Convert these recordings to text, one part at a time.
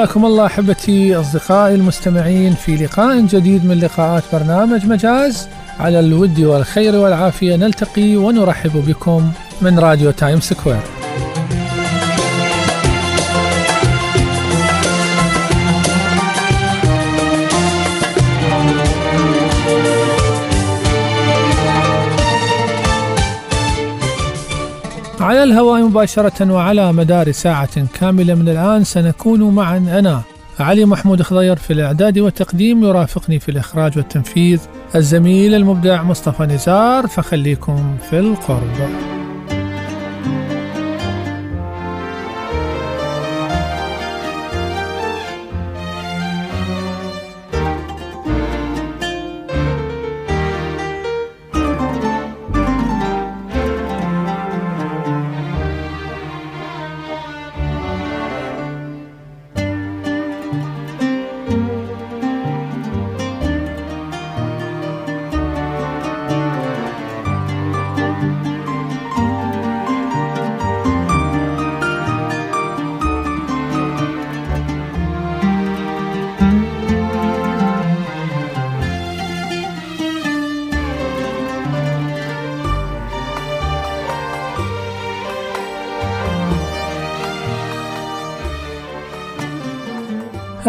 حياكم الله أحبتي أصدقائي المستمعين في لقاء جديد من لقاءات برنامج مجاز على الود والخير والعافية نلتقي ونرحب بكم من راديو Time Square. على الهواء مباشرة وعلى مدار ساعة كاملة من الآن سنكون معا. أنا علي محمود خضير في الإعداد والتقديم يرافقني في الإخراج والتنفيذ الزميل المبدع مصطفى نزار. فخليكم في القرب.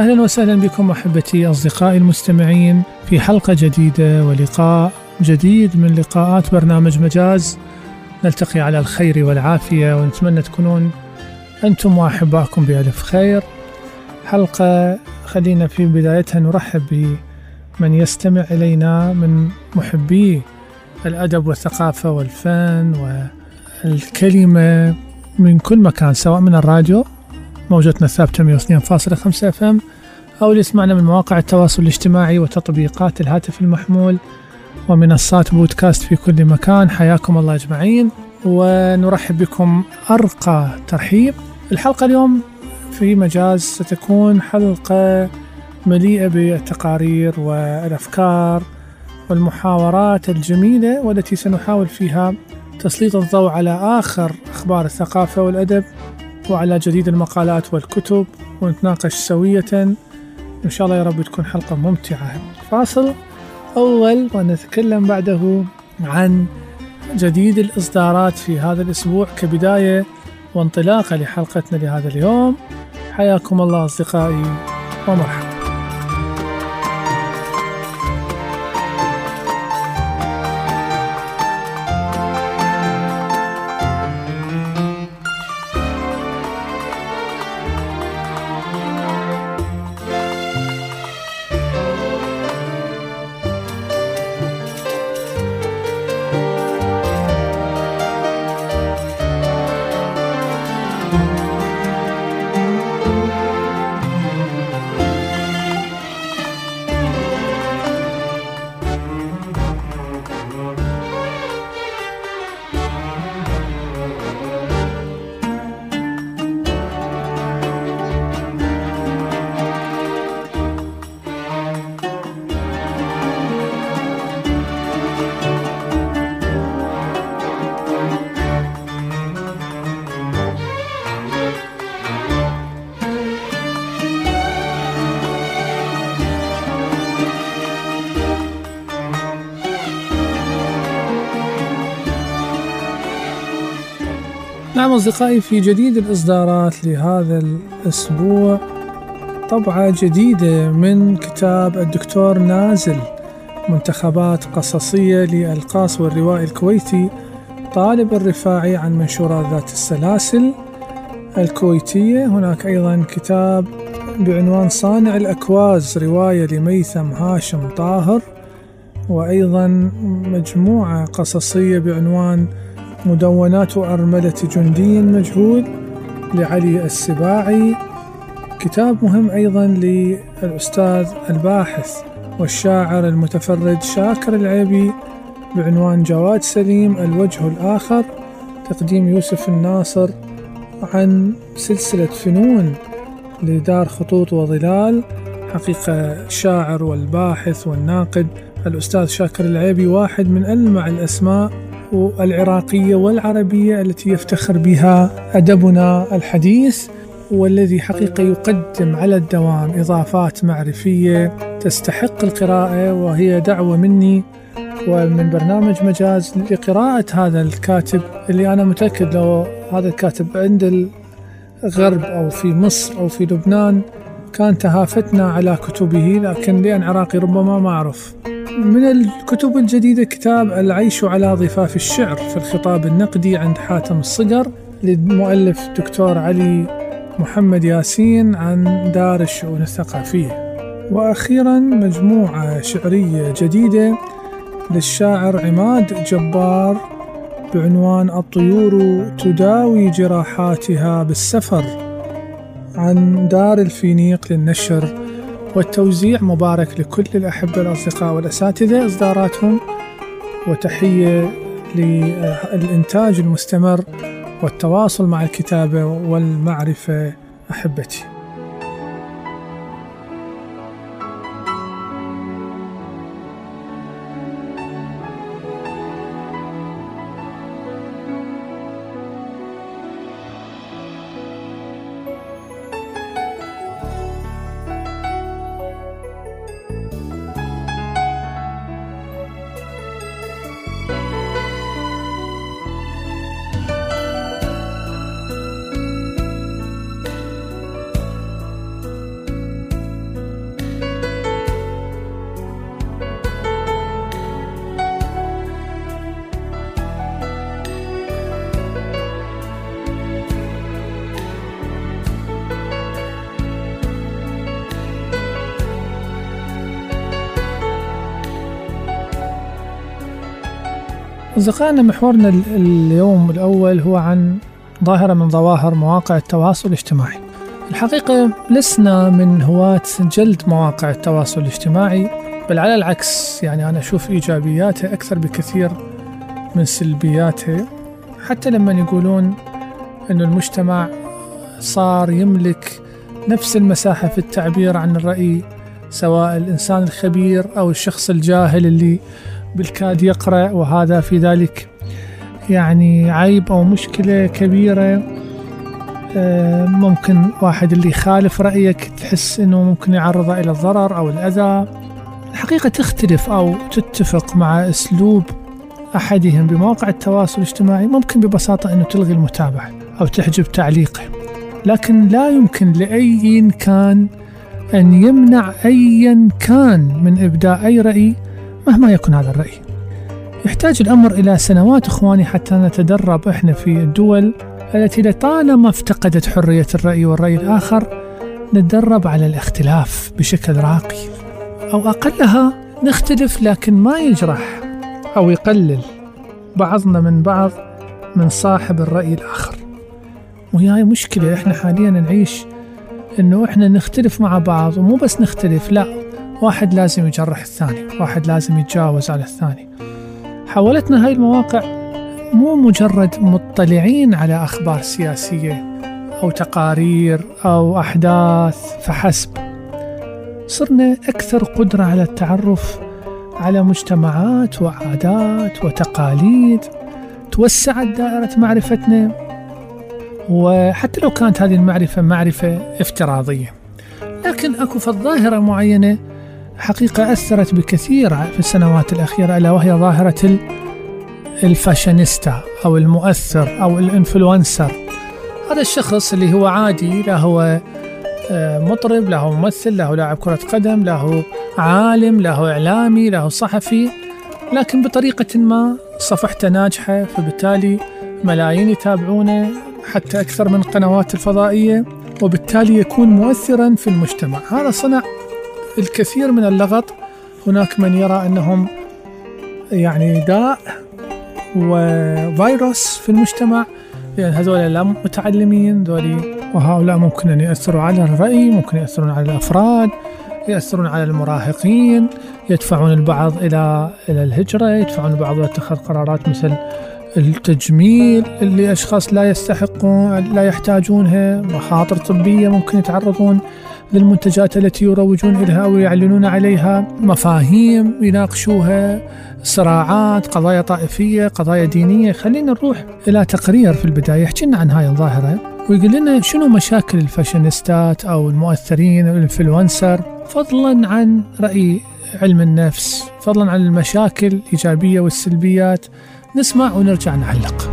أهلا وسهلا بكم أحبتي أصدقائي المستمعين في حلقة جديدة ولقاء جديد من لقاءات برنامج مجاز. نلتقي على الخير والعافية ونتمنى تكونون أنتم واحبائكم بألف خير. حلقة خلينا في بدايتها نرحب بمن يستمع إلينا من محبي الأدب والثقافة والفن والكلمة من كل مكان سواء من الراديو موجتنا الثابتة 102.5 اف ام أو اللي يسمعنا من مواقع التواصل الاجتماعي وتطبيقات الهاتف المحمول ومنصات بودكاست في كل مكان. حياكم الله أجمعين ونرحب بكم أرقى ترحيب. الحلقة اليوم في مجاز ستكون حلقة مليئة بالتقارير والأفكار والمحاورات الجميلة والتي سنحاول فيها تسليط الضوء على آخر أخبار الثقافة والأدب. وعلى جديد المقالات والكتب ونتناقش سوية. إن شاء الله يا رب تكون حلقة ممتعة. فاصل أول ونتكلم بعده عن جديد الإصدارات في هذا الأسبوع كبداية وانطلاقة لحلقتنا لهذا اليوم. حياكم الله أصدقائي ومرحبا. نعم أصدقائي في جديد الإصدارات لهذا الأسبوع طبعة جديدة من كتاب الدكتور نازل منتخبات قصصية للقاص والروائي الكويتي طالب الرفاعي عن منشورات ذات السلاسل الكويتية. هناك أيضا كتاب بعنوان صانع الأكواز رواية لميثم هاشم طاهر وأيضا مجموعة قصصية بعنوان مدونات أرملة جندي مجهول لعلي السباعي. كتاب مهم أيضا للأستاذ الباحث والشاعر المتفرد شاكر العيبي بعنوان جواد سليم الوجه الآخر تقديم يوسف الناصر عن سلسلة فنون لدار خطوط وظلال حقيقة الشاعر والباحث والناقد الأستاذ شاكر العيبي واحد من ألمع الأسماء العراقية والعربية التي يفتخر بها أدبنا الحديث والذي حقيقة يقدم على الدوام إضافات معرفية تستحق القراءة وهي دعوة مني ومن برنامج مجاز لقراءة هذا الكاتب اللي أنا متأكد لو هذا الكاتب عند الغرب أو في مصر أو في لبنان كان تهافتنا على كتبه لكن لأن عراقي ربما ما أعرف. من الكتب الجديدة كتاب العيش على ضفاف الشعر في الخطاب النقدي عند حاتم الصقر للمؤلف دكتور علي محمد ياسين عن دار الشؤون الثقافية وأخيرا مجموعة شعرية جديدة للشاعر عماد جبار بعنوان الطيور تداوي جراحاتها بالسفر عن دار الفينيق للنشر والتوزيع مبارك لكل الأحبة الأصدقاء والأساتذة إصداراتهم وتحية للإنتاج المستمر والتواصل مع الكتابة والمعرفة أحبتي. أصدقائنا محورنا اليوم الأول هو عن ظاهرة من ظواهر مواقع التواصل الاجتماعي. الحقيقة لسنا من هواة جلد مواقع التواصل الاجتماعي بل على العكس يعني أنا أشوف إيجابياتها أكثر بكثير من سلبياتها. حتى لما يقولون أن المجتمع صار يملك نفس المساحة في التعبير عن الرأي سواء الإنسان الخبير أو الشخص الجاهل اللي بالكاد يقرأ وهذا في ذلك يعني عيب أو مشكلة كبيرة. آه، ممكن واحد اللي يخالف رأيك تحس أنه ممكن يعرضه إلى الضرر أو الأذى. الحقيقة تختلف أو تتفق مع أسلوب أحدهم بمواقع التواصل الاجتماعي ممكن ببساطة أنه تلغي المتابعة أو تحجب تعليقه. لكن لا يمكن لأي كان أن يمنع أيا كان من إبداء أي رأي مهما يكن هذا الرأي. يحتاج الأمر إلى سنوات إخواني حتى نتدرب إحنا في الدول التي لطالما افتقدت حرية الرأي والرأي الآخر نتدرب على الاختلاف بشكل راقي. أو أقلها نختلف لكن ما يجرح أو يقلل بعضنا من بعض من صاحب الرأي الآخر. وهي مشكلة إحنا حاليا نعيش إنه إحنا نختلف مع بعض ومو بس نختلف لا واحد لازم يجرح الثاني واحد لازم يتجاوز على الثاني. حولتنا هاي المواقع مو مجرد مطلعين على أخبار سياسية أو تقارير أو أحداث فحسب. صرنا أكثر قدرة على التعرف على مجتمعات وعادات وتقاليد توسعت دائرة معرفتنا وحتى لو كانت هذه المعرفة معرفة افتراضية. لكن أكو في الظاهرة معينة حقيقة أثرت بكثير في السنوات الأخيرة ألا وهي ظاهرة الفاشينيستا أو المؤثر أو ال influencer. هذا الشخص اللي هو عادي لا هو آه، مطرب لا هو ممثل لا هو لاعب كرة قدم لا هو عالم لا هو إعلامي لا هو صحفي لكن بطريقة ما صفحته ناجحة فبالتالي ملايين يتابعونه حتى أكثر من القنوات الفضائية وبالتالي يكون مؤثرا في المجتمع. هذا صنع الكثير من اللغط. هناك من يرى أنهم يعني داء وفيروس في المجتمع. لأن هذول لا متعلمين ذولي وهؤلاء ممكن أن يأثروا على الرأي ممكن يأثرون على الأفراد يأثرون على المراهقين يدفعون البعض إلى إلى الهجرة يدفعون البعض إلى اتخاذ قرارات مثل التجميل اللي أشخاص لا يستحقون لا يحتاجونها مخاطر طبية ممكن يتعرضون. للمنتجات التي يروجون أو يعلنون عليها مفاهيم يناقشوها صراعات قضايا طائفية قضايا دينية. خلينا نروح إلى تقرير في البداية يحكي لنا عن هاي الظاهرة ويقول لنا شنو مشاكل الفاشينيستات أو المؤثرين ال influencer فضلا عن رأي علم النفس فضلا عن المشاكل الإيجابية والسلبيات. نسمع ونرجع نعلق.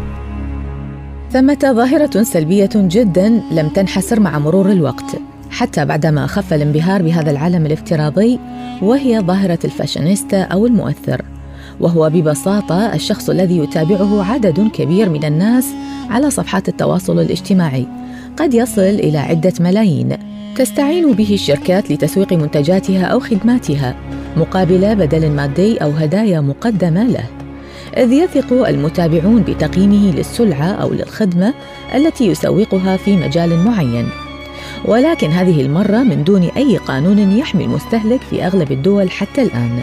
ثمة ظاهرة سلبية جدا لم تنحسر مع مرور الوقت. حتى بعدما خف الانبهار بهذا العالم الافتراضي وهي ظاهرة الفاشينيستا أو المؤثر. وهو ببساطة الشخص الذي يتابعه عدد كبير من الناس على صفحات التواصل الاجتماعي. قد يصل إلى عدة ملايين. تستعين به الشركات لتسويق منتجاتها أو خدماتها مقابل بدل مادي أو هدايا مقدمة له. إذ يثق المتابعون بتقييمه للسلعة أو للخدمة التي يسوقها في مجال معين. ولكن هذه المرة من دون أي قانون يحمي المستهلك في أغلب الدول حتى الآن.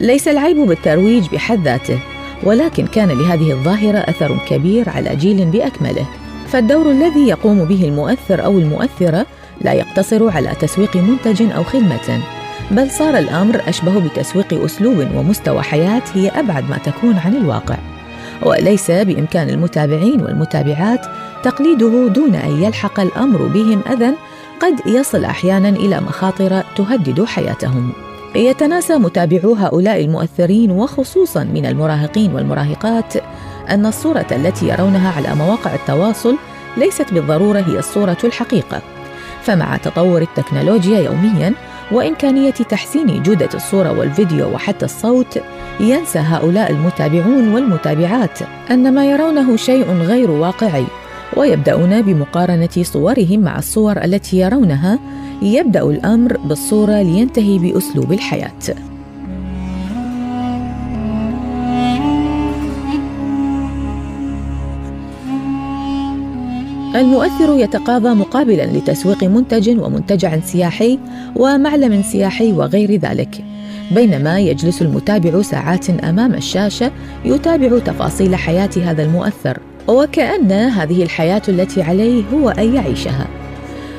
ليس العيب بالترويج بحد ذاته، ولكن كان لهذه الظاهرة أثر كبير على جيل بأكمله. فالدور الذي يقوم به المؤثر أو المؤثرة لا يقتصر على تسويق منتج أو خدمة، بل صار الأمر أشبه بتسويق أسلوب ومستوى حياة هي أبعد ما تكون عن الواقع. وليس بإمكان المتابعين والمتابعات تقليده دون أن يلحق الأمر بهم أذى قد يصل أحيانا إلى مخاطر تهدد حياتهم. يتناسى متابعو هؤلاء المؤثرين وخصوصا من المراهقين والمراهقات أن الصورة التي يرونها على مواقع التواصل ليست بالضرورة هي الصورة الحقيقة. فمع تطور التكنولوجيا يوميا وإمكانية تحسين جودة الصورة والفيديو وحتى الصوت ينسى هؤلاء المتابعون والمتابعات أن ما يرونه شيء غير واقعي ويبدأون بمقارنة صورهم مع الصور التي يرونها يبدأ الأمر بالصورة لينتهي بأسلوب الحياة. المؤثر يتقاضى مقابلا لتسويق منتج ومنتجع سياحي ومعلم سياحي وغير ذلك بينما يجلس المتابع ساعات أمام الشاشة يتابع تفاصيل حياة هذا المؤثر وكأن هذه الحياة التي عليه هو أن يعيشها.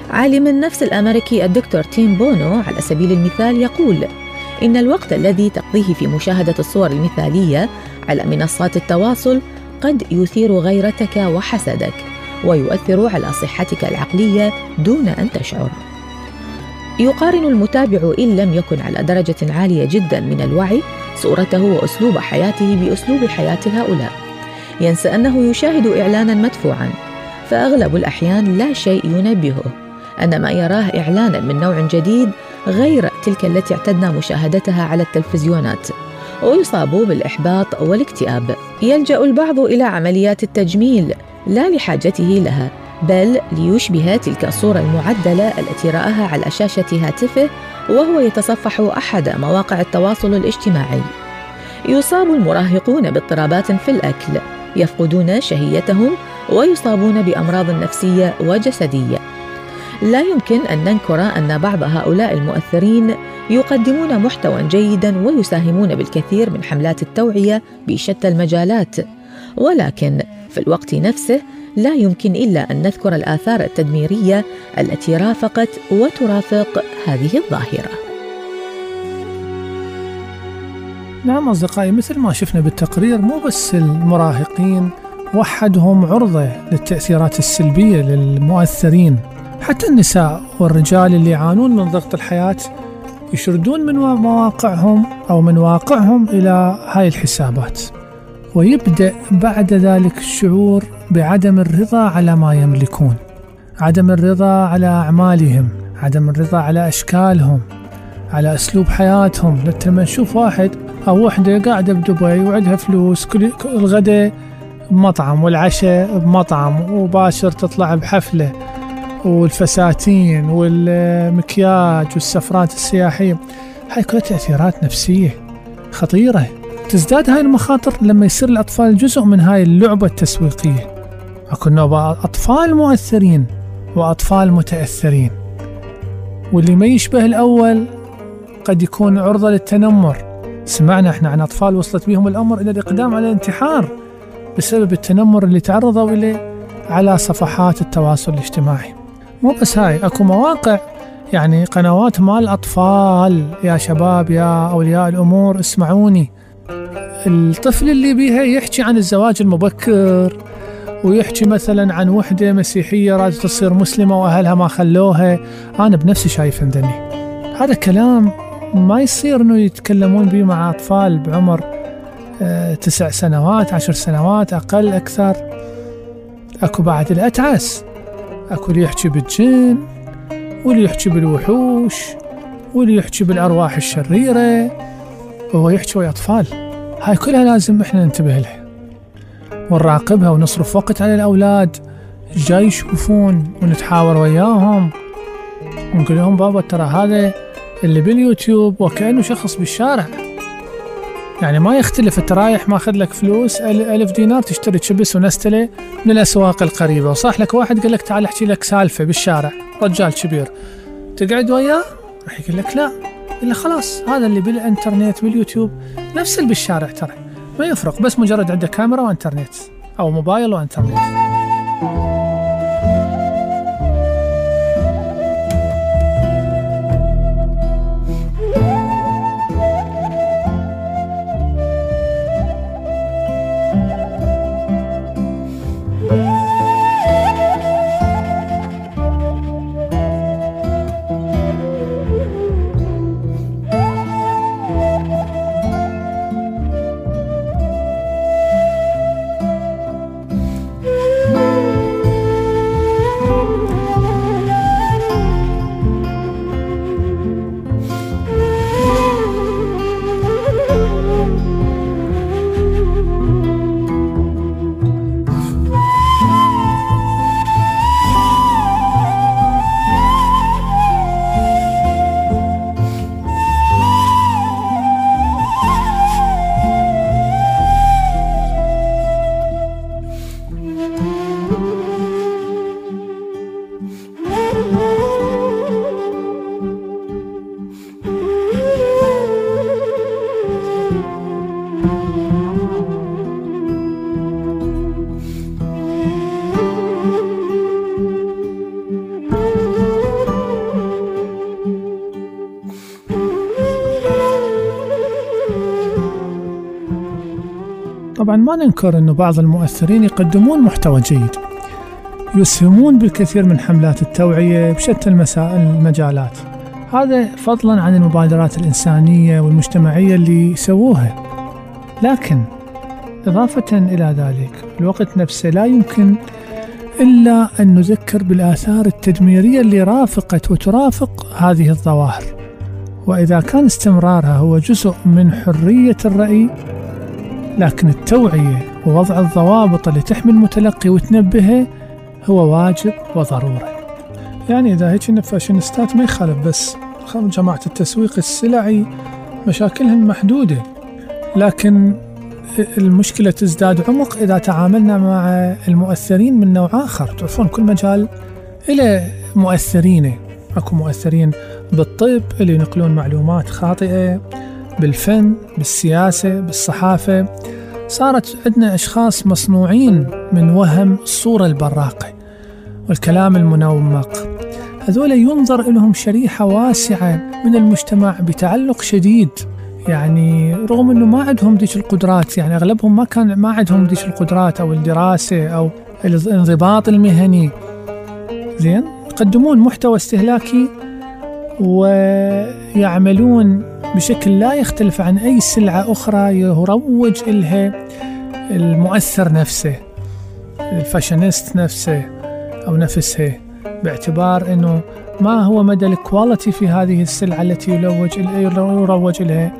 عالم النفس الأمريكي الدكتور تيم بونو على سبيل المثال يقول: إن الوقت الذي تقضيه في مشاهدة الصور المثالية على منصات التواصل قد يثير غيرتك وحسدك ويؤثر على صحتك العقلية دون أن تشعر. يقارن المتابع إن لم يكن على درجة عالية جدا من الوعي صورته وأسلوب حياته بأسلوب حياة هؤلاء. ينسى أنه يشاهد إعلانا مدفوعا فأغلب الأحيان لا شيء ينبهه أن ما يراه إعلانا من نوع جديد غير تلك التي اعتدنا مشاهدتها على التلفزيونات ويصاب بالإحباط والاكتئاب. يلجأ البعض إلى عمليات التجميل لا لحاجته لها بل ليشبه تلك الصورة المعدلة التي رآها على شاشة هاتفه وهو يتصفح أحد مواقع التواصل الاجتماعي. يصاب المراهقون باضطرابات في الأكل يفقدون شهيتهم ويصابون بأمراض نفسية وجسدية. لا يمكن أن ننكر أن بعض هؤلاء المؤثرين يقدمون محتوى جيدا ويساهمون بالكثير من حملات التوعية بشتى المجالات. ولكن في الوقت نفسه لا يمكن إلا أن نذكر الآثار التدميرية التي رافقت وترافق هذه الظاهرة. نعم أصدقائي مثل ما شفنا بالتقرير مو بس المراهقين وحدهم عرضة للتأثيرات السلبية للمؤثرين. حتى النساء والرجال اللي يعانون من ضغط الحياة يشردون من مواقعهم أو من واقعهم إلى هاي الحسابات. ويبدأ بعد ذلك الشعور بعدم الرضا على ما يملكون عدم الرضا على أعمالهم عدم الرضا على أشكالهم على أسلوب حياتهم. لما نشوف واحد أو وحدة قاعدة بدبي وعندها فلوس كل الغداء بمطعم والعشاء بمطعم وباشر تطلع بحفلة. والفساتين والمكياج والسفرات السياحية. هاي كلها تأثيرات نفسية خطيرة. تزداد هاي المخاطر لما يصير الأطفال جزء من هاي اللعبة التسويقية. أكو نوع أطفال مؤثرين وأطفال متأثرين. واللي ما يشبه الأول قد يكون عرضة للتنمر. سمعنا إحنا عن أطفال وصلت بهم الأمر إلى الإقدام على الانتحار بسبب التنمر اللي تعرضوا إليه على صفحات التواصل الاجتماعي. مو بس هاي أكو مواقع يعني قنوات مال الأطفال. يا شباب يا أولياء الأمور اسمعوني. الطفل اللي بيها يحكي عن الزواج المبكر ويحكي مثلا عن وحدة مسيحية رادة تصير مسلمة وأهلها ما خلوها. أنا بنفسي شايف عندني هذا كلام ما يصير إنه يتكلمون به مع أطفال بعمر آه، تسع سنوات عشر سنوات أقل أكثر. أكو بعد الاتعس أكو اللي يحكي بالجن واللي يحكي بالوحوش واللي يحكي بالأرواح الشريرة وهو يحكي ويا أطفال. هاي كلها لازم إحنا ننتبه لها. ونراقبها ونصرف وقت على الأولاد. جاي يشوفون ونتحاور وياهم. ونقول لهم بابا ترى هذا اللي باليوتيوب وكأنه شخص بالشارع. يعني ما يختلف أنت رايح ماخذ لك فلوس ألف دينار تشتري شبس ونستله من الأسواق القريبة. وصاح لك واحد قال لك تعال أحكي لك سالفة بالشارع رجال كبير. تقعد وياه؟ راح يقول لك لا. إلا خلاص هذا اللي بالإنترنت باليوتيوب نفس اللي بالشارع ترى. ما يفرق بس مجرد عنده كاميرا وإنترنت أو موبايل وإنترنت. طبعا ما ننكر أنه بعض المؤثرين يقدمون محتوى جيد. يسهمون بالكثير من حملات التوعية بشتى المسائل المجالات. هذا فضلا عن المبادرات الإنسانية والمجتمعية اللي يسووها. لكن إضافة إلى ذلك الوقت نفسه لا يمكن إلا أن نذكر بالآثار التدميرية اللي رافقت وترافق هذه الظواهر. وإذا كان استمرارها هو جزء من حرية الرأي لكن التوعية ووضع الضوابط اللي تحمي المتلقي وتنبهه هو واجب وضرورة. يعني إذا هيك الفاشينيستات ما يخالف بس جماعة التسويق السلعي مشاكلهم محدودة. لكن المشكلة تزداد عمق إذا تعاملنا مع المؤثرين من نوع آخر. تعرفون كل مجال إلى مؤثرينه أكو مؤثرين بالطب اللي ينقلون معلومات خاطئة. بالفن بالسياسة بالصحافة. صارت عندنا أشخاص مصنوعين من وهم الصورة البراقة والكلام المنمق هذول ينظر لهم شريحة واسعة من المجتمع بتعلق شديد. يعني رغم إنه ما عندهم ديش القدرات يعني أغلبهم ما كان ما عندهم ديش القدرات أو الدراسة أو الانضباط المهني. زين؟ يقدمون محتوى استهلاكي ويعملون بشكل لا يختلف عن أي سلعة أخرى يروج لها المؤثر نفسه الفاشينيست نفسه أو نفسها باعتبار أنه ما هو مدى ال quality في هذه السلعة التي يروج يروج لها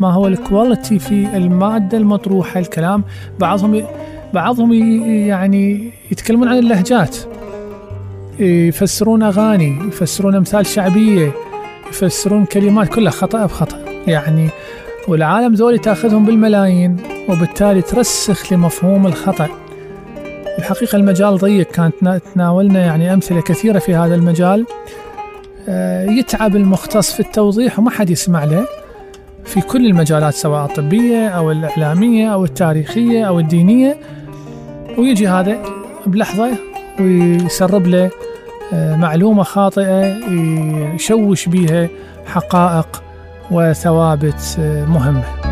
ما هو ال quality في المادة المطروحة الكلام بعضهم بعضهم يعني يتكلمون عن اللهجات. يفسرون أغاني يفسرون أمثال شعبية يفسرون كلمات كلها خطأ بخطأ. يعني والعالم ذولي تأخذهم بالملايين وبالتالي ترسخ لمفهوم الخطأ. الحقيقة المجال ضيق كانت تناولنا يعني أمثلة كثيرة في هذا المجال. آه، يتعب المختص في التوضيح وما حد يسمع له. في كل المجالات سواء الطبية أو الإعلامية أو التاريخية أو الدينية. ويجي هذا بلحظة ويسرب له آه، معلومة خاطئة يشوش بها حقائق وثوابت آه، مهمة.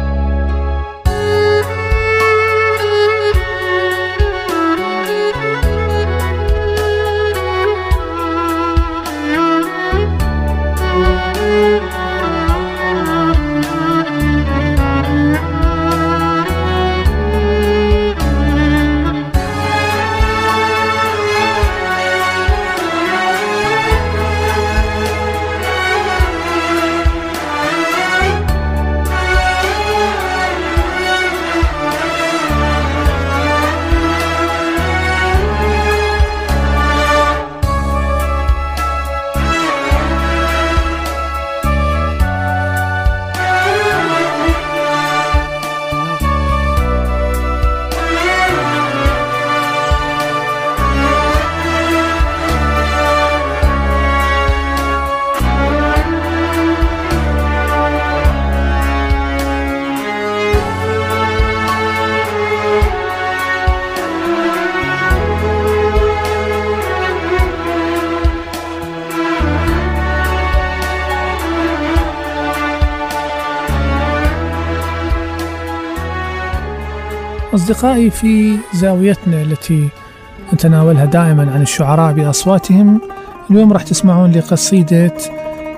أصدقائي في زاويتنا التي نتناولها دائما عن الشعراء بأصواتهم. اليوم راح تسمعون لقصيدة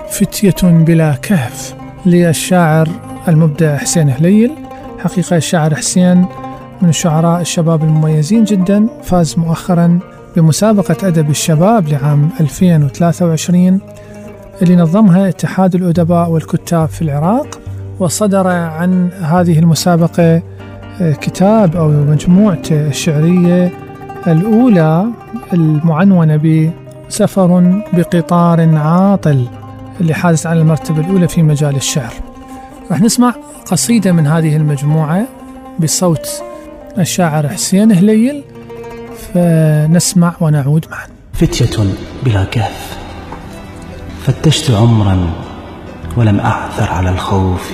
فتية بلا كهف للشاعر المبدع حسين هليل. حقيقة الشاعر حسين من الشعراء الشباب المميزين جدا. فاز مؤخرا بمسابقة أدب الشباب لعام 2023 اللي نظمها اتحاد الأدباء والكتاب في العراق وصدر عن هذه المسابقة كتاب أو مجموعته الشعرية الأولى المعنونة بسفر بقطار عاطل اللي حازت على المرتبة الأولى في مجال الشعر. راح نسمع قصيدة من هذه المجموعة بصوت الشاعر حسين هليل فنسمع ونعود معا. فتية بلا كهف فتشت عمرا ولم أعثر على الخوف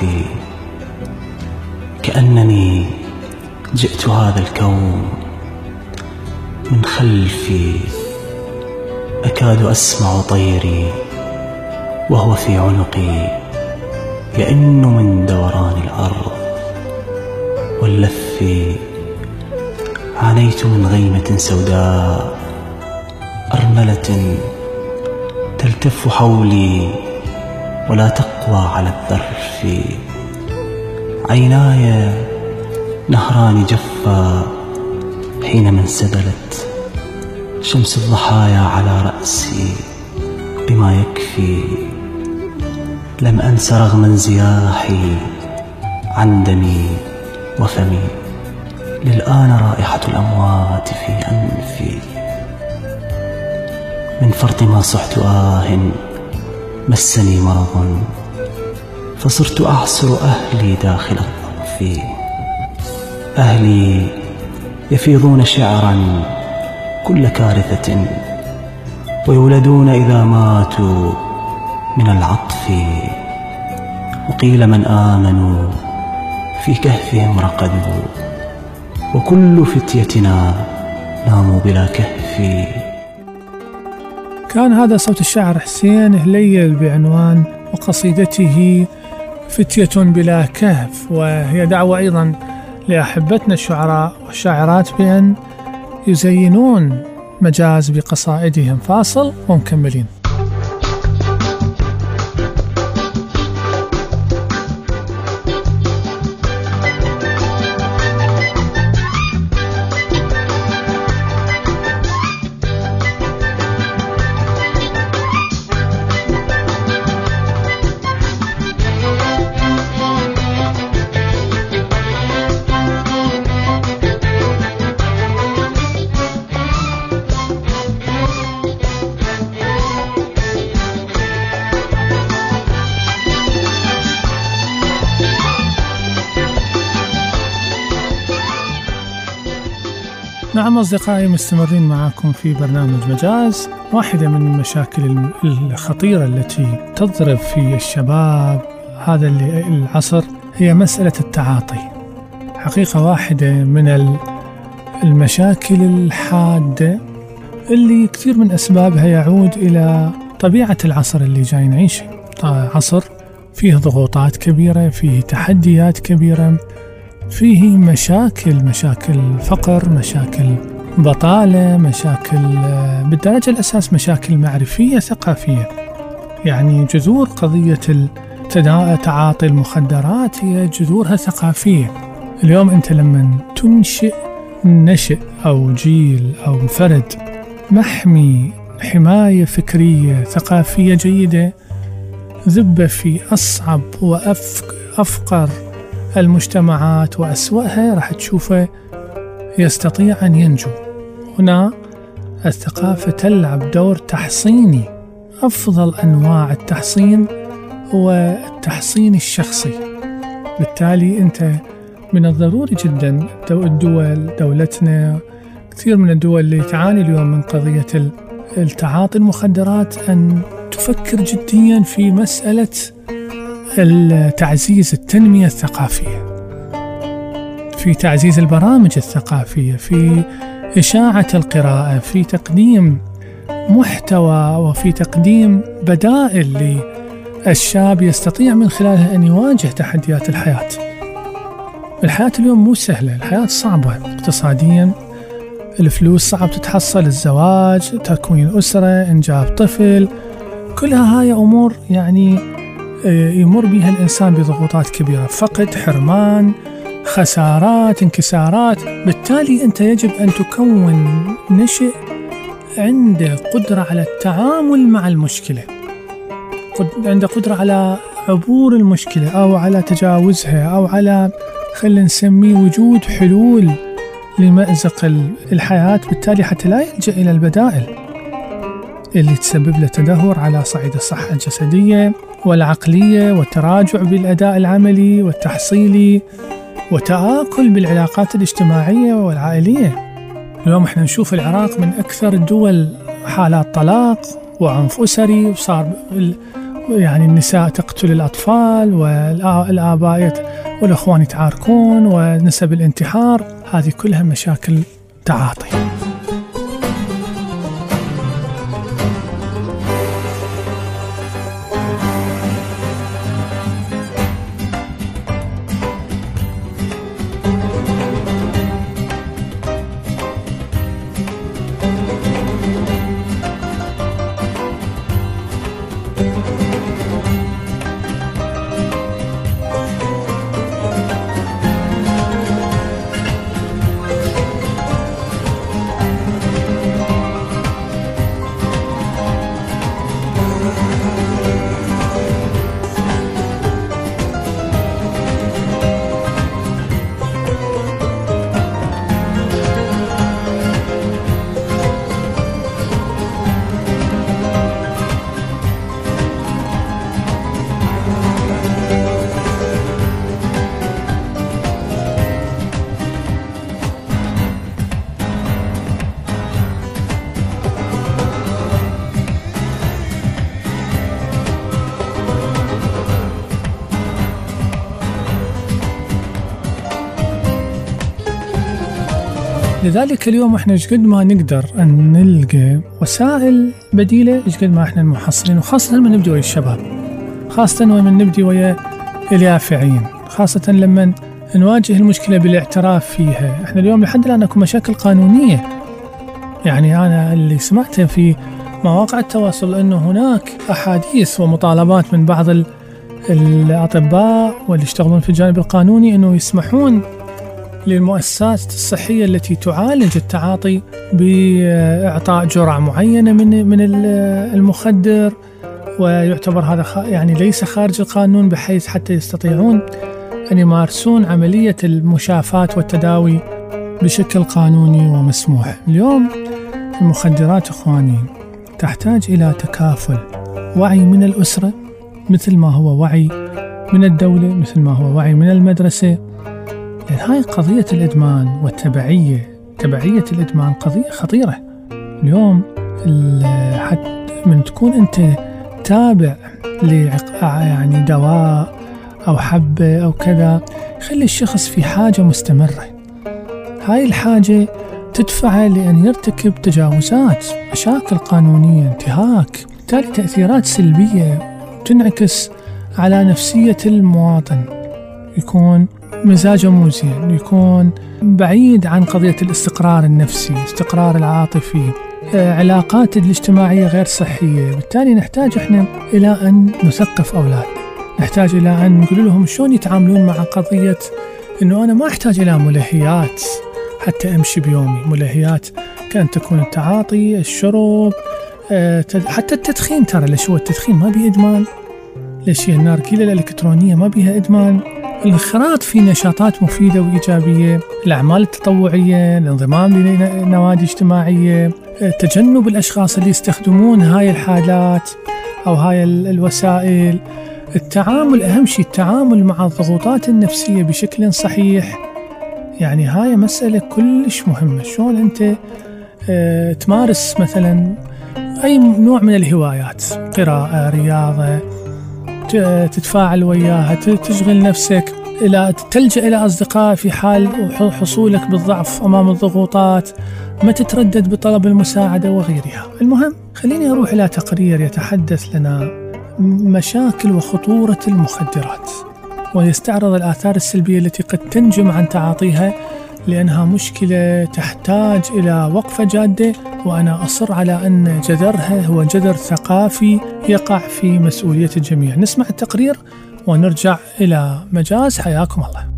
كأنني جئت هذا الكون من خلفي. أكاد أسمع طيري وهو في عنقي يئن من دوران الأرض واللف عانيت من غيمة سوداء أرملة تلتف حولي ولا تقوى على الظرف. عيناي نهران جفا حينما انسدلت شمس الضحايا على رأسي بما يكفي. لم أنس رغم انزياحي عن دمي وفمي. للآن رائحة الأموات في أنفي. من فرط ما صحت آه مسني مرض. فصرت أعصر أهلي داخل الطرف. أهلي يفيضون شعرا كل كارثة ويولدون إذا ماتوا من العطف. وقيل من آمنوا في كهفهم رقدوا وكل فتيتنا ناموا بلا كهف. كان هذا صوت الشاعر حسين هليل بعنوان وقصيدته فتية بلا كهف وهي دعوة أيضا لأحبتنا الشعراء والشاعرات بأن يزينون مجاز بقصائدهم. فاصل ومكملين. نعم أصدقائي مستمرين معكم في برنامج مجاز واحدة من المشاكل الخطيرة التي تضرب في الشباب هذا العصر هي مسألة التعاطي. حقيقة واحدة من المشاكل الحادة اللي كثير من أسبابها يعود إلى طبيعة العصر اللي جاي نعيشه. عصر فيه ضغوطات كبيرة فيه تحديات كبيرة فيه مشاكل مشاكل فقر مشاكل بطالة مشاكل بالدرجة الأساس مشاكل معرفية ثقافية. يعني جذور قضية تعاطي المخدرات هي جذورها ثقافية. اليوم أنت لما تنشئ نشئ أو جيل أو فرد محمي حماية فكرية ثقافية جيدة ذب في أصعب وأفقر المجتمعات وأسوأها راح تشوفه يستطيع أن ينجو. هنا الثقافة تلعب دور تحصيني. أفضل أنواع التحصين هو التحصين الشخصي. بالتالي أنت من الضروري جدا الدول دولتنا كثير من الدول اللي تعاني اليوم من قضية التعاطي المخدرات أن تفكر جديا في مسألة تعزيز التنمية الثقافية في تعزيز البرامج الثقافية في إشاعة القراءة في تقديم محتوى وفي تقديم بدائل للشاب يستطيع من خلالها أن يواجه تحديات الحياة. الحياة اليوم مو سهلة الحياة صعبة اقتصاديا. الفلوس صعب تتحصل الزواج تكوين أسرة إنجاب طفل كلها هاي أمور يعني يمر بها الإنسان بضغوطات كبيرة. فقد حرمان خسارات انكسارات. بالتالي أنت يجب أن تكون نشئ عنده قدرة على التعامل مع المشكلة. عنده قدرة على عبور المشكلة أو على تجاوزها أو على خلينا نسميه وجود حلول لمأزق الحياة. بالتالي حتى لا يلجأ إلى البدائل اللي تسبب له تدهور على صعيد الصحة الجسدية. والعقلية والتراجع بالأداء العملي والتحصيلي وتآكل بالعلاقات الاجتماعية والعائلية. اليوم إحنا نشوف العراق من أكثر الدول حالات طلاق وعنف أسري وصار يعني النساء تقتل الأطفال والآباء والأخوان يتعاركون ونسب الانتحار. هذه كلها مشاكل تعاطي. لذلك اليوم إحنا إيش قد ما نقدر أن نلقى وسائل بديلة إيش قد ما إحنا المحصلين وخاصة لما نبدي ويا الشباب خاصة لما نبدي ويا اليافعين خاصة لما نواجه المشكلة بالاعتراف فيها. إحنا اليوم لحد الآن أكو مشاكل قانونية. يعني أنا اللي سمعته في مواقع التواصل أنه هناك أحاديث ومطالبات من بعض الأطباء واللي يشتغلون في الجانب القانوني أنه يسمحون للمؤسسات الصحية التي تعالج التعاطي بإعطاء جرعة معينة من من المخدر ويعتبر هذا يعني ليس خارج القانون بحيث حتى يستطيعون أن يمارسون عملية المشافاة والتداوي بشكل قانوني ومسموح. اليوم المخدرات إخواني تحتاج إلى تكافل وعي من الأسرة مثل ما هو وعي من الدولة مثل ما هو وعي من المدرسة هاي قضية الإدمان والتبعية. تبعية الإدمان قضية خطيرة. اليوم من تكون أنت تابع يعني دواء أو حبة أو كذا يخلي الشخص في حاجة مستمرة. هاي الحاجة تدفعه لأن يرتكب تجاوزات مشاكل قانونية انتهاك بالتالي تأثيرات سلبية تنعكس على نفسية المواطن. يكون مزاجه مو زين يكون بعيد عن قضية الاستقرار النفسي الاستقرار العاطفي. آه، علاقات الاجتماعية غير صحية. بالتالي نحتاج إحنا إلى أن نثقف أولادنا نحتاج إلى أن نقول لهم شلون يتعاملون مع قضية أنه أنا ما أحتاج إلى ملهيات. حتى أمشي بيومي. ملهيات كأن تكون التعاطي الشرب آه، حتى التدخين ترى ليش هو التدخين؟ ما بيه إدمان. ليش هي النارجيلة الإلكترونية؟ ما بيها إدمان. الانخراط في نشاطات مفيدة وإيجابية الأعمال التطوعية الانضمام لنوادي اجتماعية تجنب الأشخاص اللي يستخدمون هاي الحالات أو هاي الوسائل. التعامل أهم شيء التعامل مع الضغوطات النفسية بشكل صحيح. يعني هاي مسألة كلش مهمة. شلون أنت آه، تمارس مثلا أي نوع من الهوايات؟ قراءة رياضة تتفاعل وياها تشغل نفسك إلى تلجأ إلى أصدقاء في حال حصولك بالضعف أمام الضغوطات ما تتردد بطلب المساعدة وغيرها. المهم خليني أروح إلى تقرير يتحدث لنا مشاكل وخطورة المخدرات ويستعرض الآثار السلبية التي قد تنجم عن تعاطيها لأنها مشكلة تحتاج إلى وقفة جادة وأنا أصر على أن جذرها هو جذر ثقافي يقع في مسؤولية الجميع. نسمع التقرير ونرجع إلى مجاز. حياكم الله.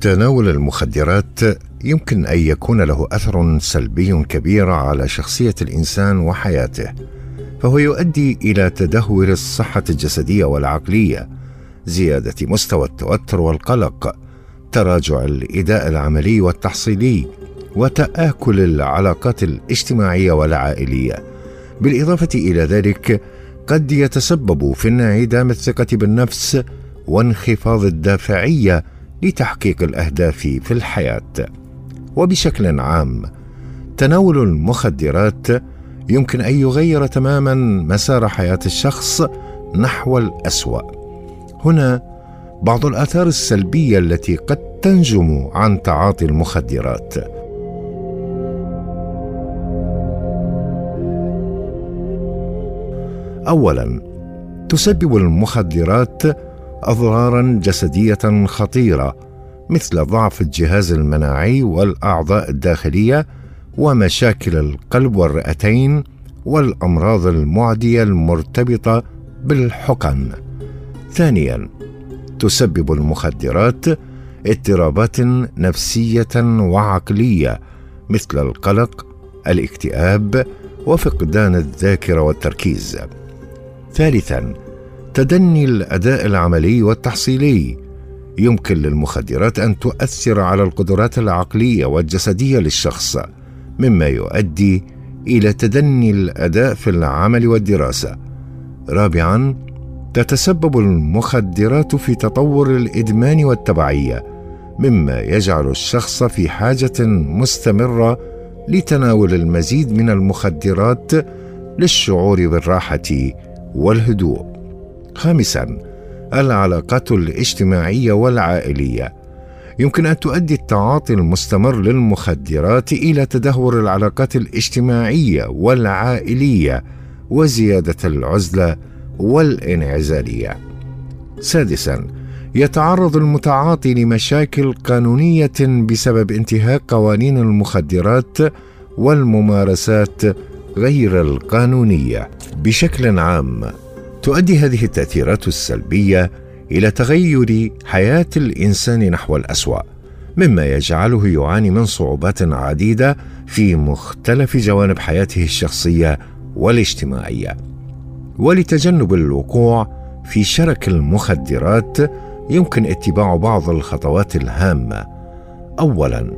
تناول المخدرات يمكن أن يكون له أثر سلبي كبير على شخصية الإنسان وحياته فهو يؤدي إلى تدهور الصحة الجسدية والعقلية زيادة مستوى التوتر والقلق تراجع الإداء العملي والتحصيلي وتآكل العلاقات الاجتماعية والعائلية. بالإضافة إلى ذلك قد يتسبب في انعدام الثقة بالنفس وانخفاض الدافعية لتحقيق الأهداف في الحياة. وبشكل عام تناول المخدرات يمكن أن يغير تماما مسار حياة الشخص نحو الأسوأ. هنا بعض الآثار السلبية التي قد تنجم عن تعاطي المخدرات. اولا تسبب المخدرات اضرارا جسدية خطيرة مثل ضعف الجهاز المناعي والأعضاء الداخلية ومشاكل القلب والرئتين والأمراض المعدية المرتبطة بالحقن. ثانيا تسبب المخدرات اضطرابات نفسية وعقلية مثل القلق الاكتئاب وفقدان الذاكرة والتركيز. ثالثا تدني الأداء العملي والتحصيلي. يمكن للمخدرات أن تؤثر على القدرات العقلية والجسدية للشخص مما يؤدي إلى تدني الأداء في العمل والدراسة. رابعا تتسبب المخدرات في تطور الإدمان والتبعية مما يجعل الشخص في حاجة مستمرة لتناول المزيد من المخدرات للشعور بالراحة والهدوء. خامسا العلاقات الاجتماعية والعائلية. يمكن أن تؤدي التعاطي المستمر للمخدرات إلى تدهور العلاقات الاجتماعية والعائلية وزيادة العزلة والانعزالية. سادسا يتعرض المتعاطي لمشاكل قانونية بسبب انتهاك قوانين المخدرات والممارسات غير القانونية. بشكل عام تؤدي هذه التأثيرات السلبية إلى تغير حياة الإنسان نحو الأسوأ مما يجعله يعاني من صعوبات عديدة في مختلف جوانب حياته الشخصية والاجتماعية. ولتجنب الوقوع في شرك المخدرات يمكن اتباع بعض الخطوات الهامة. اولا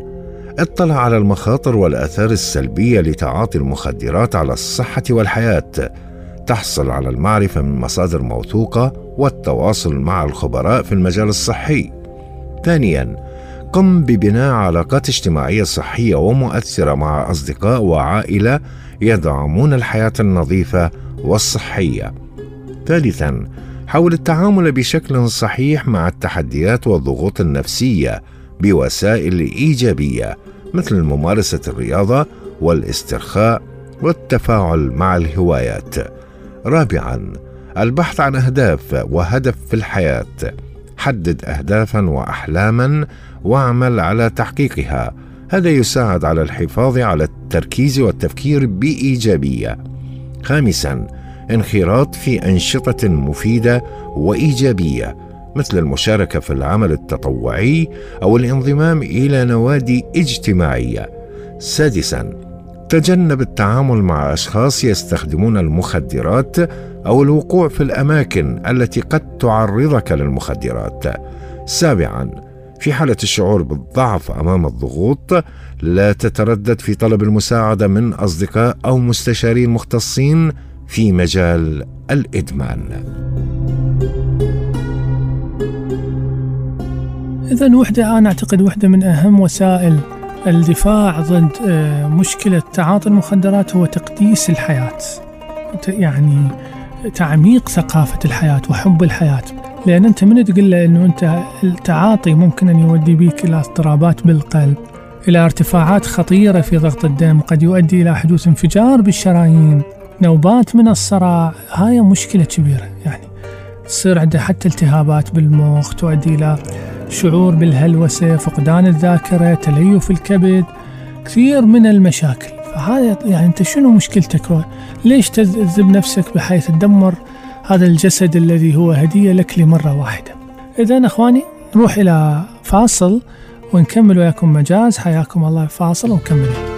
اطلع على المخاطر والآثار السلبية لتعاطي المخدرات على الصحة والحياة. تحصل على المعرفة من مصادر موثوقة والتواصل مع الخبراء في المجال الصحي. ثانيا قم ببناء علاقات اجتماعية صحية ومؤثرة مع أصدقاء وعائلة يدعمون الحياة النظيفة. والصحية. ثالثا حاول التعامل بشكل صحيح مع التحديات والضغوط النفسية بوسائل إيجابية مثل ممارسة الرياضة والاسترخاء والتفاعل مع الهوايات. رابعا البحث عن أهداف وهدف في الحياة. حدد أهدافا وأحلاما واعمل على تحقيقها. هذا يساعد على الحفاظ على التركيز والتفكير بإيجابية. خامسا انخراط في أنشطة مفيدة وإيجابية مثل المشاركة في العمل التطوعي أو الانضمام إلى نوادي اجتماعية. سادسا تجنب التعامل مع أشخاص يستخدمون المخدرات أو الوقوع في الأماكن التي قد تعرضك للمخدرات. سابعا في حالة الشعور بالضعف أمام الضغوط لا تتردد في طلب المساعدة من أصدقاء أو مستشارين مختصين في مجال الإدمان. إذا وحدة أنا أعتقد وحدة من أهم وسائل الدفاع ضد آه، مشكلة تعاطي المخدرات هو تقديس الحياة. يعني تعميق ثقافة الحياة وحب الحياة. لأن أنت من تقول له أنه أنت التعاطي ممكن أن يؤدي بك إلى اضطرابات بالقلب. إلى ارتفاعات خطيرة في ضغط الدم قد يؤدي إلى حدوث انفجار بالشرايين. نوبات من الصرع هاي مشكلة كبيرة. يعني تصير عنده حتى التهابات بالمخ تؤدي إلى شعور بالهلوسة فقدان الذاكرة تليف الكبد كثير من المشاكل. فهذا يعني أنت شنو مشكلتك؟ ليش تذب نفسك بحيث تدمر هذا الجسد الذي هو هدية لك لمرة واحدة؟ إذا أخواني نروح إلى فاصل. ونكمل وياكم مجاز. حياكم الله فاصل ونكمل.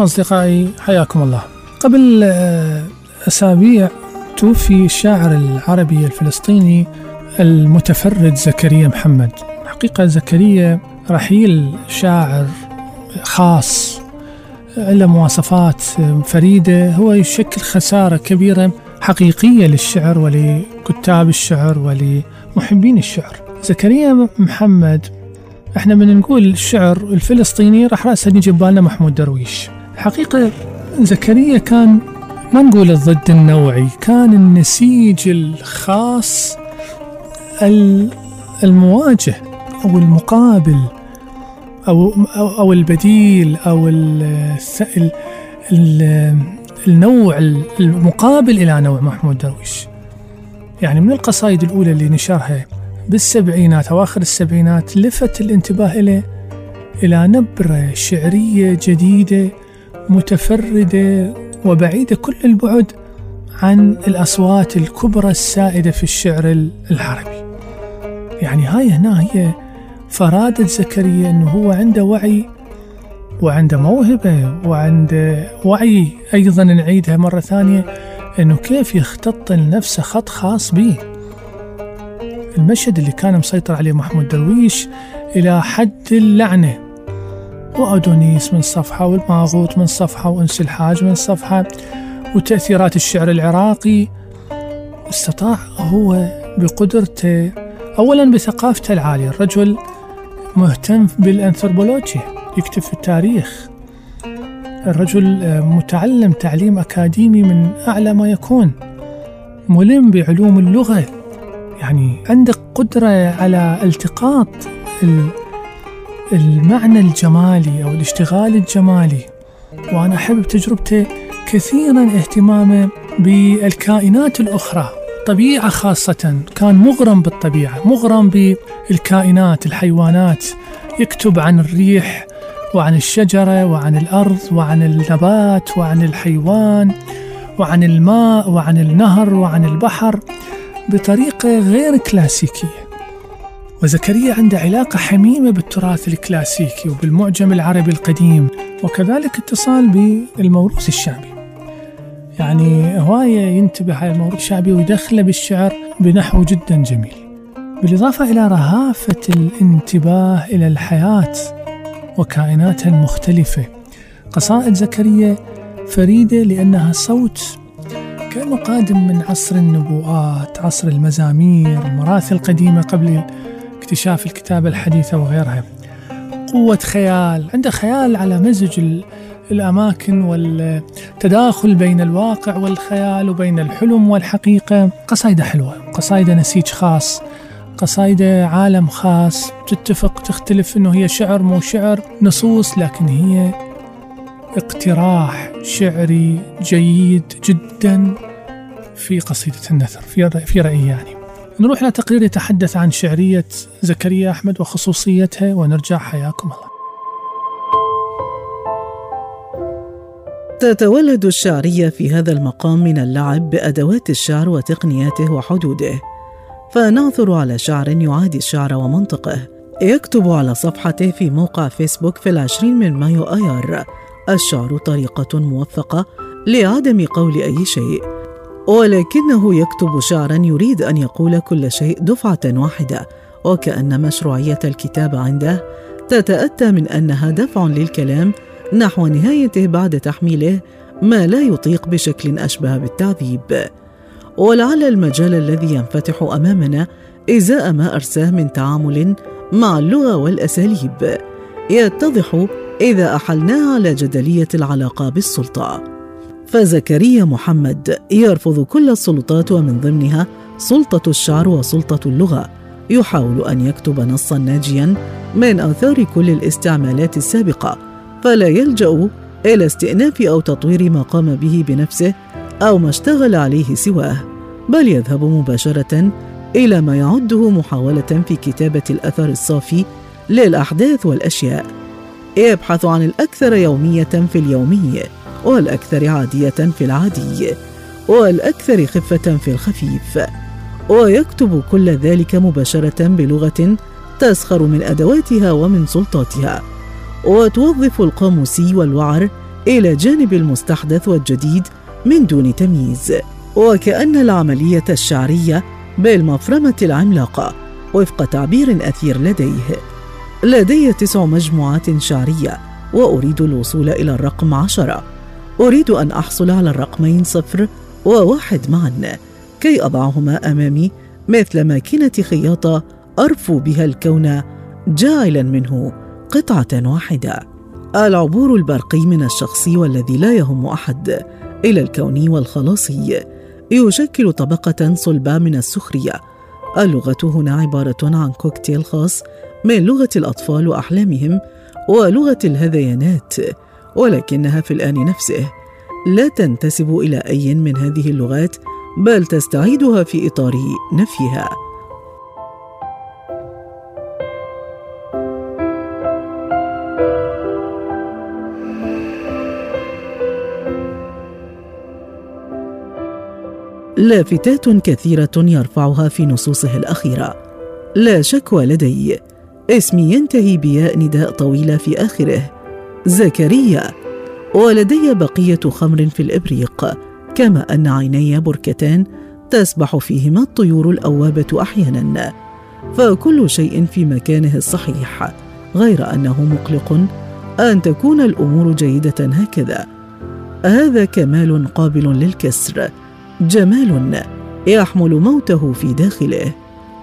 نعم أصدقائي حياكم الله. قبل آه، أسابيع توفي الشاعر العربي الفلسطيني المتفرد زكريا محمد. حقيقة زكريا رحيل شاعر خاص له مواصفات فريدة. هو يشكل خسارة كبيرة حقيقية للشعر ولكتاب الشعر ولمحبين الشعر. زكريا محمد إحنا من نقول الشعر الفلسطيني راح راسا يجي ببالنا محمود درويش. حقيقة زكريا كان ما نقول الضد النوعي كان النسيج الخاص المواجه أو المقابل أو أو, أو البديل أو ال النوع المقابل إلى نوع محمود درويش. يعني من القصائد الأولى اللي نشرها بالسبعينات أواخر السبعينات لفت الانتباه إليه إلى نبرة شعرية جديدة متفردة وبعيدة كل البعد عن الأصوات الكبرى السائدة في الشعر العربي. يعني هاي هنا هي فرادة زكريا أنه هو عنده وعي وعنده موهبة وعنده وعي أيضا نعيدها مرة ثانية أنه كيف يختط لنفسه خط خاص به. المشهد اللي كان مسيطر عليه محمود درويش إلى حد اللعنة. وأدونيس من صفحة والماغوت من صفحة وأنس الحاج من صفحة وتأثيرات الشعر العراقي. استطاع هو بقدرته أولا بثقافته العالية. الرجل مهتم بالأنثروبولوجيا يكتب في التاريخ. الرجل متعلم تعليم أكاديمي من أعلى ما يكون. ملم بعلوم اللغة يعني عندك قدرة على التقاط المعنى الجمالي أو الاشتغال الجمالي. وأنا أحب تجربته كثيرا اهتمامه بالكائنات الأخرى. طبيعة خاصة كان مغرم بالطبيعة مغرم بالكائنات الحيوانات. يكتب عن الريح وعن الشجرة وعن الأرض وعن النبات وعن الحيوان وعن الماء وعن النهر وعن البحر بطريقة غير كلاسيكية. وزكريا عنده علاقة حميمة بالتراث الكلاسيكي وبالمعجم العربي القديم وكذلك اتصال بالموروث الشعبي. يعني هواية ينتبه على الموروث الشعبي ويدخله بالشعر بنحو جدا جميل. بالإضافة إلى رهافة الانتباه إلى الحياة وكائناتها المختلفة قصائد زكريا فريدة لأنها صوت كأنه قادم من عصر النبوءات عصر المزامير المراثي القديمة قبل اكتشاف الكتابة الحديثة وغيرها. قوة خيال عنده خيال على مزج الأماكن والتداخل بين الواقع والخيال وبين الحلم والحقيقة. قصايدة حلوة قصايدة نسيج خاص قصايدة عالم خاص. تتفق تختلف إنه هي شعر مو شعر نصوص لكن هي اقتراح شعري جيد جدا في قصيدة النثر في رأيي يعني. نروح إلى تقرير يتحدث عن شعرية زكريا أحمد وخصوصيتها ونرجع حياكم الله. تتولد الشعرية في هذا المقام من اللعب بأدوات الشعر وتقنياته وحدوده. فنعثر على شعر يعادي الشعر ومنطقه. يكتب على صفحته في موقع فيسبوك في العشرين من مايو آيار. الشعر طريقة موفقة لعدم قول أي شيء. ولكنه يكتب شعرا يريد أن يقول كل شيء دفعة واحدة وكأن مشروعية الكتابة عنده تتأتى من أنها دفع للكلام نحو نهايته بعد تحميله ما لا يطيق بشكل أشبه بالتعذيب. ولعل المجال الذي ينفتح أمامنا إزاء ما أرساه من تعامل مع اللغة والأساليب يتضح إذا أحلناه على جدلية العلاقة بالسلطة. فزكريا محمد يرفض كل السلطات ومن ضمنها سلطة الشعر وسلطة اللغة. يحاول أن يكتب نصا ناجيا من آثار كل الاستعمالات السابقة فلا يلجأ إلى استئناف أو تطوير ما قام به بنفسه أو ما اشتغل عليه سواه بل يذهب مباشرة إلى ما يعده محاولة في كتابة الأثر الصافي للأحداث والأشياء. يبحث عن الأكثر يومية في اليومي. والأكثر عادية في العادي والأكثر خفة في الخفيف. ويكتب كل ذلك مباشرة بلغة تسخر من أدواتها ومن سلطاتها. وتوظف القاموسي والوعر إلى جانب المستحدث والجديد من دون تمييز. وكأن العملية الشعرية بالمفرمة العملاقة وفق تعبير أثير لديه. لدي تسع مجموعات شعرية وأريد الوصول إلى الرقم عشرة. أريد أن أحصل على الرقمين صفر وواحد معا. كي أضعهما أمامي مثل ماكينة خياطة أرفو بها الكون جاعلا منه قطعة واحدة. العبور البرقي من الشخصي والذي لا يهم أحد إلى الكوني والخلاصي يشكل طبقة صلبة من السخرية. اللغة هنا عبارة عن كوكتيل خاص من لغة الأطفال وأحلامهم ولغة الهذيانات. ولكنها في الآن نفسه. لا تنتسب إلى أي من هذه اللغات بل تستعيدها في إطار نفيها. لافتات كثيرة يرفعها في نصوصه الأخيرة. لا شكوى لدي. اسمي ينتهي بياء نداء طويلة في آخره. زكريا. ولدي بقية خمر في الإبريق كما أن عيني بركتان تسبح فيهما الطيور الأوابة أحيانا. فكل شيء في مكانه الصحيح غير أنه مقلق أن تكون الأمور جيدة هكذا. هذا كمال قابل للكسر جمال يحمل موته في داخله.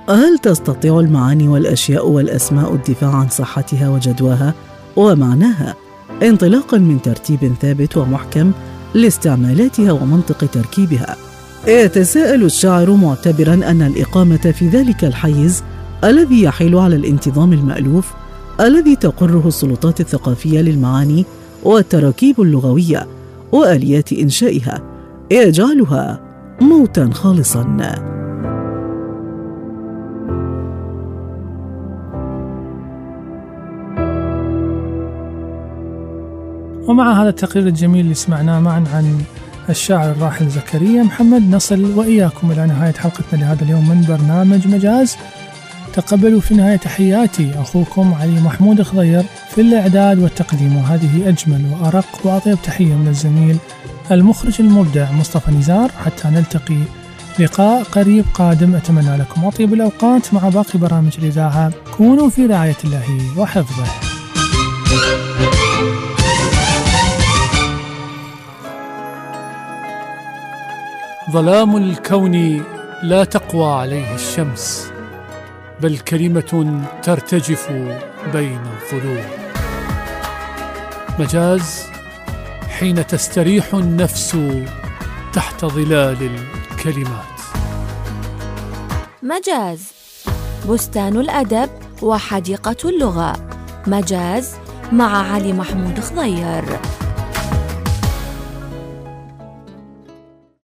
هل تستطيع المعاني والأشياء والأسماء الدفاع عن صحتها وجدواها ومعناها؟ انطلاقا من ترتيب ثابت ومحكم لاستعمالاتها ومنطق تركيبها. يتساءل الشاعر معتبرا أن الإقامة في ذلك الحيز الذي يحيل على الانتظام المألوف الذي تقره السلطات الثقافية للمعاني والتراكيب اللغوية واليات إنشائها يجعلها موتا خالصا. ومع هذا التقرير الجميل اللي سمعناه معا عن الشاعر الراحل زكريا محمد نصل وإياكم إلى نهاية حلقتنا لهذا اليوم من برنامج مجاز. تقبلوا في النهاية تحياتي أخوكم علي محمود خضير في الإعداد والتقديم وهذه أجمل وأرق وأطيب تحية من الزميل المخرج المبدع مصطفى نزار. حتى نلتقي لقاء قريب قادم أتمنى لكم أطيب الأوقات مع باقي برامج الإذاعة. كونوا في رعاية الله وحفظه. ظلام الكون لا تقوى عليه الشمس بل كلمة ترتجف بين الظلوم مجاز حين تستريح النفس تحت ظلال الكلمات. مجاز بستان الأدب وحديقة اللغة. مجاز مع علي محمود خضير